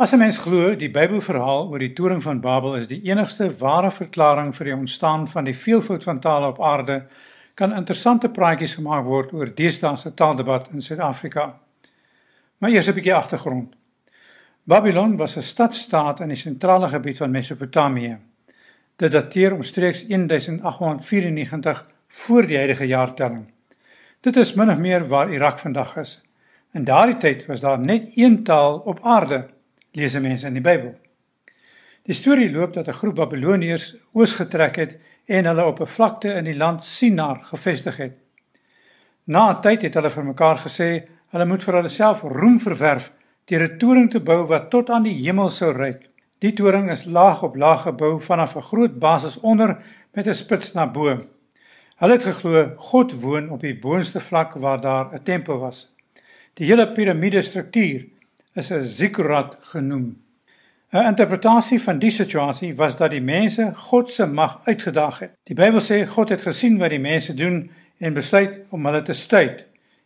As 'n mens glo die Bybelverhaal oor die toring van Babel is die enigste ware verklaring vir die ontstaan van die veelvoud van tale op aarde, kan interessante praatjies gemaak word oor deesdae se taaldebat in Suid-Afrika. Maar eers 'n bietjie agtergrond. Babylon was 'n stadstaat in die sentrale gebied van Mesopotamië. Dit dateer omstreeks 1894 voor die huidige jaartelling. Dit is min of meer waar Irak vandag is. In daardie tyd was daar net een taal op aarde, lees mense in die Bybel. Die storie loop dat 'n groep Babiloniërs oos getrek het en hulle op 'n vlakte in die land Sinar gevestig het. Na 'n tyd het hulle vir mekaar gesê hulle moet vir hulself roem verwerf deur 'n toring te bou wat tot aan die hemel sou reik. Die toring is laag op laag gebou vanaf 'n groot basis onder met 'n spits na bo. Hulle het geglo God woon op die boonste vlak waar daar 'n tempel was. Die hele piramide struktuur is 'n zikkurat genoem. 'n Interpretasie van die situasie was dat die mense God se mag uitgedaag het. Die Bybel sê God het gesien wat die mense doen en besluit om hulle te stuit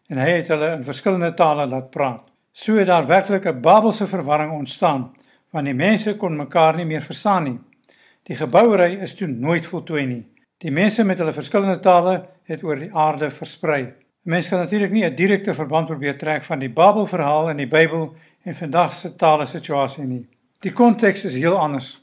en hy het hulle in verskillende tale laat praat. So het daar werklik 'n Babelse verwarring ontstaan want die mense kon mekaar nie meer verstaan nie. Die gebouery is toe nooit voltooi nie. Die mense met hulle verskillende tale het oor die aarde versprei. Mense kan natuurlik nie 'n direkte verband probeer trek van die Babelverhaal in die Bybel en vandag se tale situasie nie. Die konteks is heel anders.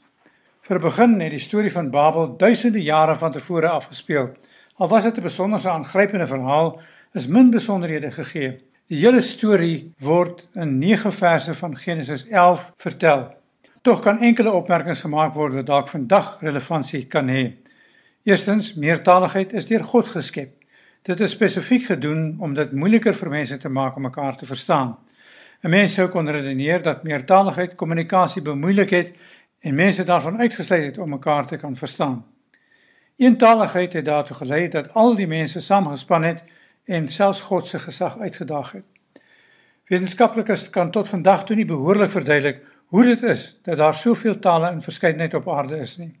Vir begin het die storie van Babel duisende jare van tevore afgespeel. Al was dit 'n besonderse aangrypende verhaal, is min besonderhede gegee. Die hele storie word in 9 verse van Genesis 11 vertel. Tog kan enkele opmerkings gemaak word wat dalk vandag relevantie kan hê. Eerstens, meertaligheid is deur God geskep. Dit is spesifiek gedoen om dit moeiliker vir mense te maak om mekaar te verstaan. 'n Mens sou kon redeneer dat meertaligheid kommunikasie bemoeilik het en mense daarvan uitgesluit het om mekaar te kan verstaan. Eentaligheid het daartoe gelei dat al die mense saamgespan het en selfs God se gesag uitgedaag het. Wetenskaplikes kan tot vandag toe nie behoorlik verduidelik hoe dit is dat daar soveel tale in verskeidenheid op aarde is nie.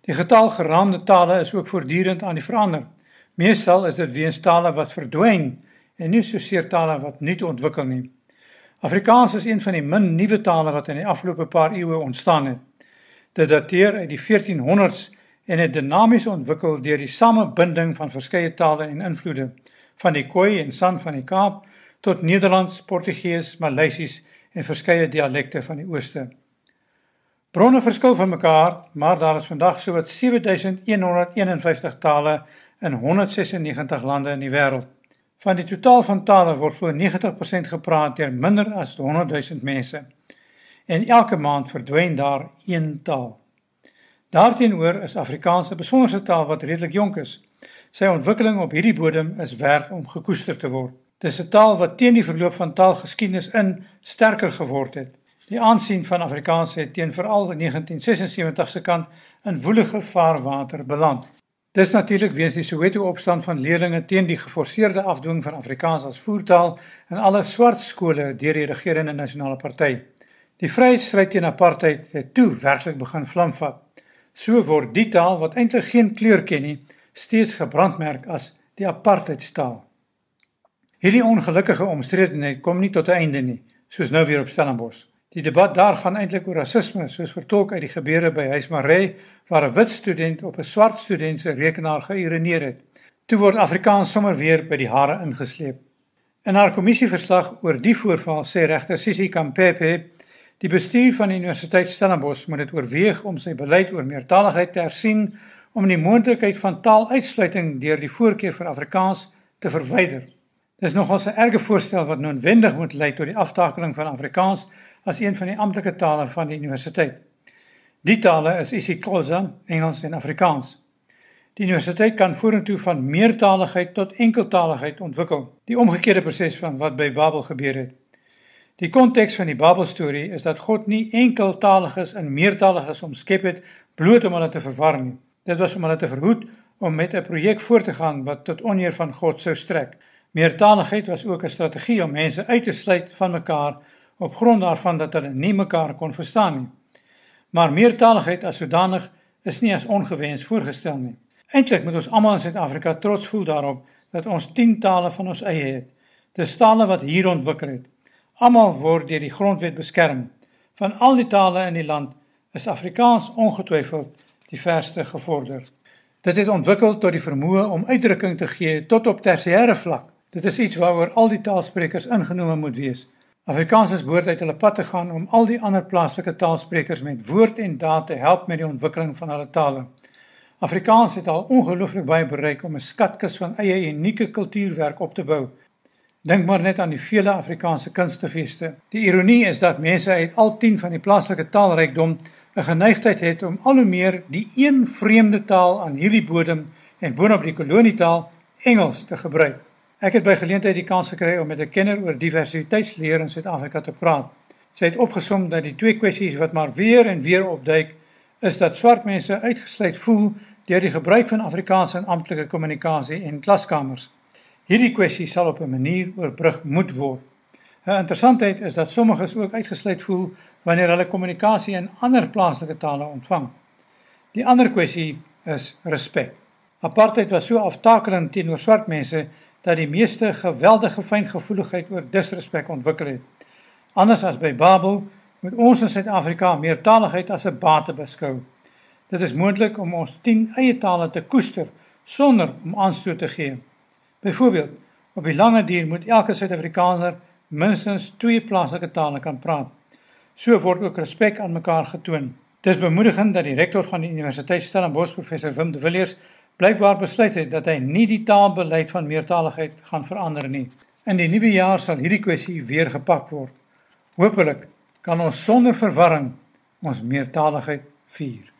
Die getal geraamde tale is ook voortdurend aan die verander. Meestal is dit weens tale wat verdwyn en nie soseer tale wat nuut ontwikkel nie. Afrikaans is een van die min nuwe tale wat in die afgelope paar eeue ontstaan het. Dit dateer uit die 1400s en het dinamies ontwikkel deur die samebinding van verskeie tale en invloede van die Khoi en San van die Kaap tot Nederlands, Portugees, Maleisies en verskeie dialekte van die ooste. Bronne verskil van mekaar, maar daar is vandag sowat 7151 tale in 196 lande in die wêreld. Van die totaal van tale word glo 90% gepraat deur minder as 100 000 mense. En elke maand verdwyn daar een taal. Daarteenoor is Afrikaans 'n besonderse taal wat redelik jonk is. Sy ontwikkeling op hierdie bodem is werd om gekoester te word. Dis 'n taal wat teen die verloop van taalgeskiedenis in sterker geword het. Die aansien van Afrikaans het teen veral in 1976 se kant in woelige vaarwater beland. Dis natuurlik weens die Soweto opstand van leerders teen die geforseerde afdwing van Afrikaans as voertaal in alle swart skole deur die regerende nasionale party. Die vryheidsstryd teen apartheid het toe werklik begin vlamvat. So word die taal wat eintlik geen kleur ken nie, steeds gebrandmerk as die apartheidstaal. Hierdie ongelukkige omstredenheid kom nie tot 'n einde nie, soos nou weer op Stellenbosch. Die debat daar gaan eintlik oor rasisme, soos vertolk uit die gebeure by Huis Maree waar 'n wit student op 'n swart student se rekenaar geïroneer het. Toe word Afrikaans sommer weer by die hare ingesleep. In haar kommissieverslag oor die voorval sê regter Sisi Kampepe, die bestuur van die Universiteit Stellenbosch moet dit oorweeg om sy beleid oor meertaligheid te hersien om die moontlikheid van taaluitsluiting deur die voorkeur vir Afrikaans te verwyder. Dis nogals 'n erge voorstel wat noodwendig moet lei tot die aftakeling van Afrikaans as een van die amptelike tale van die universiteit. Die tale is isiXhosa, Engels en Afrikaans. Die universiteit kan vorentoe van meertaligheid tot enkeltaligheid ontwikkel, die omgekeerde proses van wat by Babel gebeur het. Die konteks van die Babelstorie is dat God nie enkeltaliges en meertaliges omskep het bloot om hulle te verwar nie. Dit was om hulle te verhoed om met 'n projek voort te gaan wat tot oneer van God sou strek. Meertaligheid was ook 'n strategie om mense uit te sluit van mekaar op grond daarvan dat hulle nie mekaar kon verstaan nie. Maar meertaligheid as sodanig is nie as ongewens voorgestel nie. Eintlik moet ons almal in Suid-Afrika trots voel daarop dat ons 10 tale van ons eie het. Dis tale wat hier ontwikkel het. Almal word deur die grondwet beskerm. Van al die tale in die land is Afrikaans ongetwyfeld die verste gevorder. Dit het ontwikkel tot die vermoë om uitdrukking te gee tot op tersiêre vlak. Dit is iets waaroor al die taalsprekers ingenome moet wees. Afrikaans is behoort uit hulle pad te gaan om al die ander plaaslike taalsprekers met woord en daad te help met die ontwikkeling van hulle tale. Afrikaans het al ongelooflik baie bereik om 'n skatkis van eie unieke kultuurwerk op te bou. Dink maar net aan die vele Afrikaanse kunstefeeste. Die ironie is dat mense uit al 10 van die plaaslike taalrykdom 'n geneigtheid het om al hoe meer die een vreemde taal aan hierdie bodem en boonop die kolonietaal Engels te gebruik. Ek het by geleentheid die kans gekry om met 'n kenner oor diversiteitsleer in Suid-Afrika te praat. Sy het opgesom dat die twee kwessies wat maar weer en weer opduik, is dat swart mense uitgesluit voel deur die gebruik van Afrikaans in amptelike kommunikasie en klaskamers. Hierdie kwessie sal op 'n manier oorbrug moet word. 'n Interessantheid is dat sommiges ook uitgesluit voel wanneer hulle kommunikasie in ander plaaslike tale ontvang. Die ander kwessie is respek. Apartheid was so aftakelend teenoor swart mense dat die meeste geweldige fyngevoeligheid oor disrespek ontwikkel het. Anders as by Babel, moet ons in Suid-Afrika meertaligheid as 'n bate beskou. Dit is moontlik om ons 10 eie tale te koester sonder om aanstoot te gee. Byvoorbeeld, op die lange duur moet elke Suid-Afrikaner minstens twee plaaslike tale kan praat. So word ook respek aan mekaar getoon. Dit is bemoedigend dat die rektor van die Universiteit Stellenbosch, professor Wim de Villiers, blykbaar besluit het dat hy nie die taalbeleid van meertaligheid gaan verander nie. In die nuwe jaar sal hierdie kwessie weer gepak word. Hoopelik kan ons sonder verwarring ons meertaligheid vier.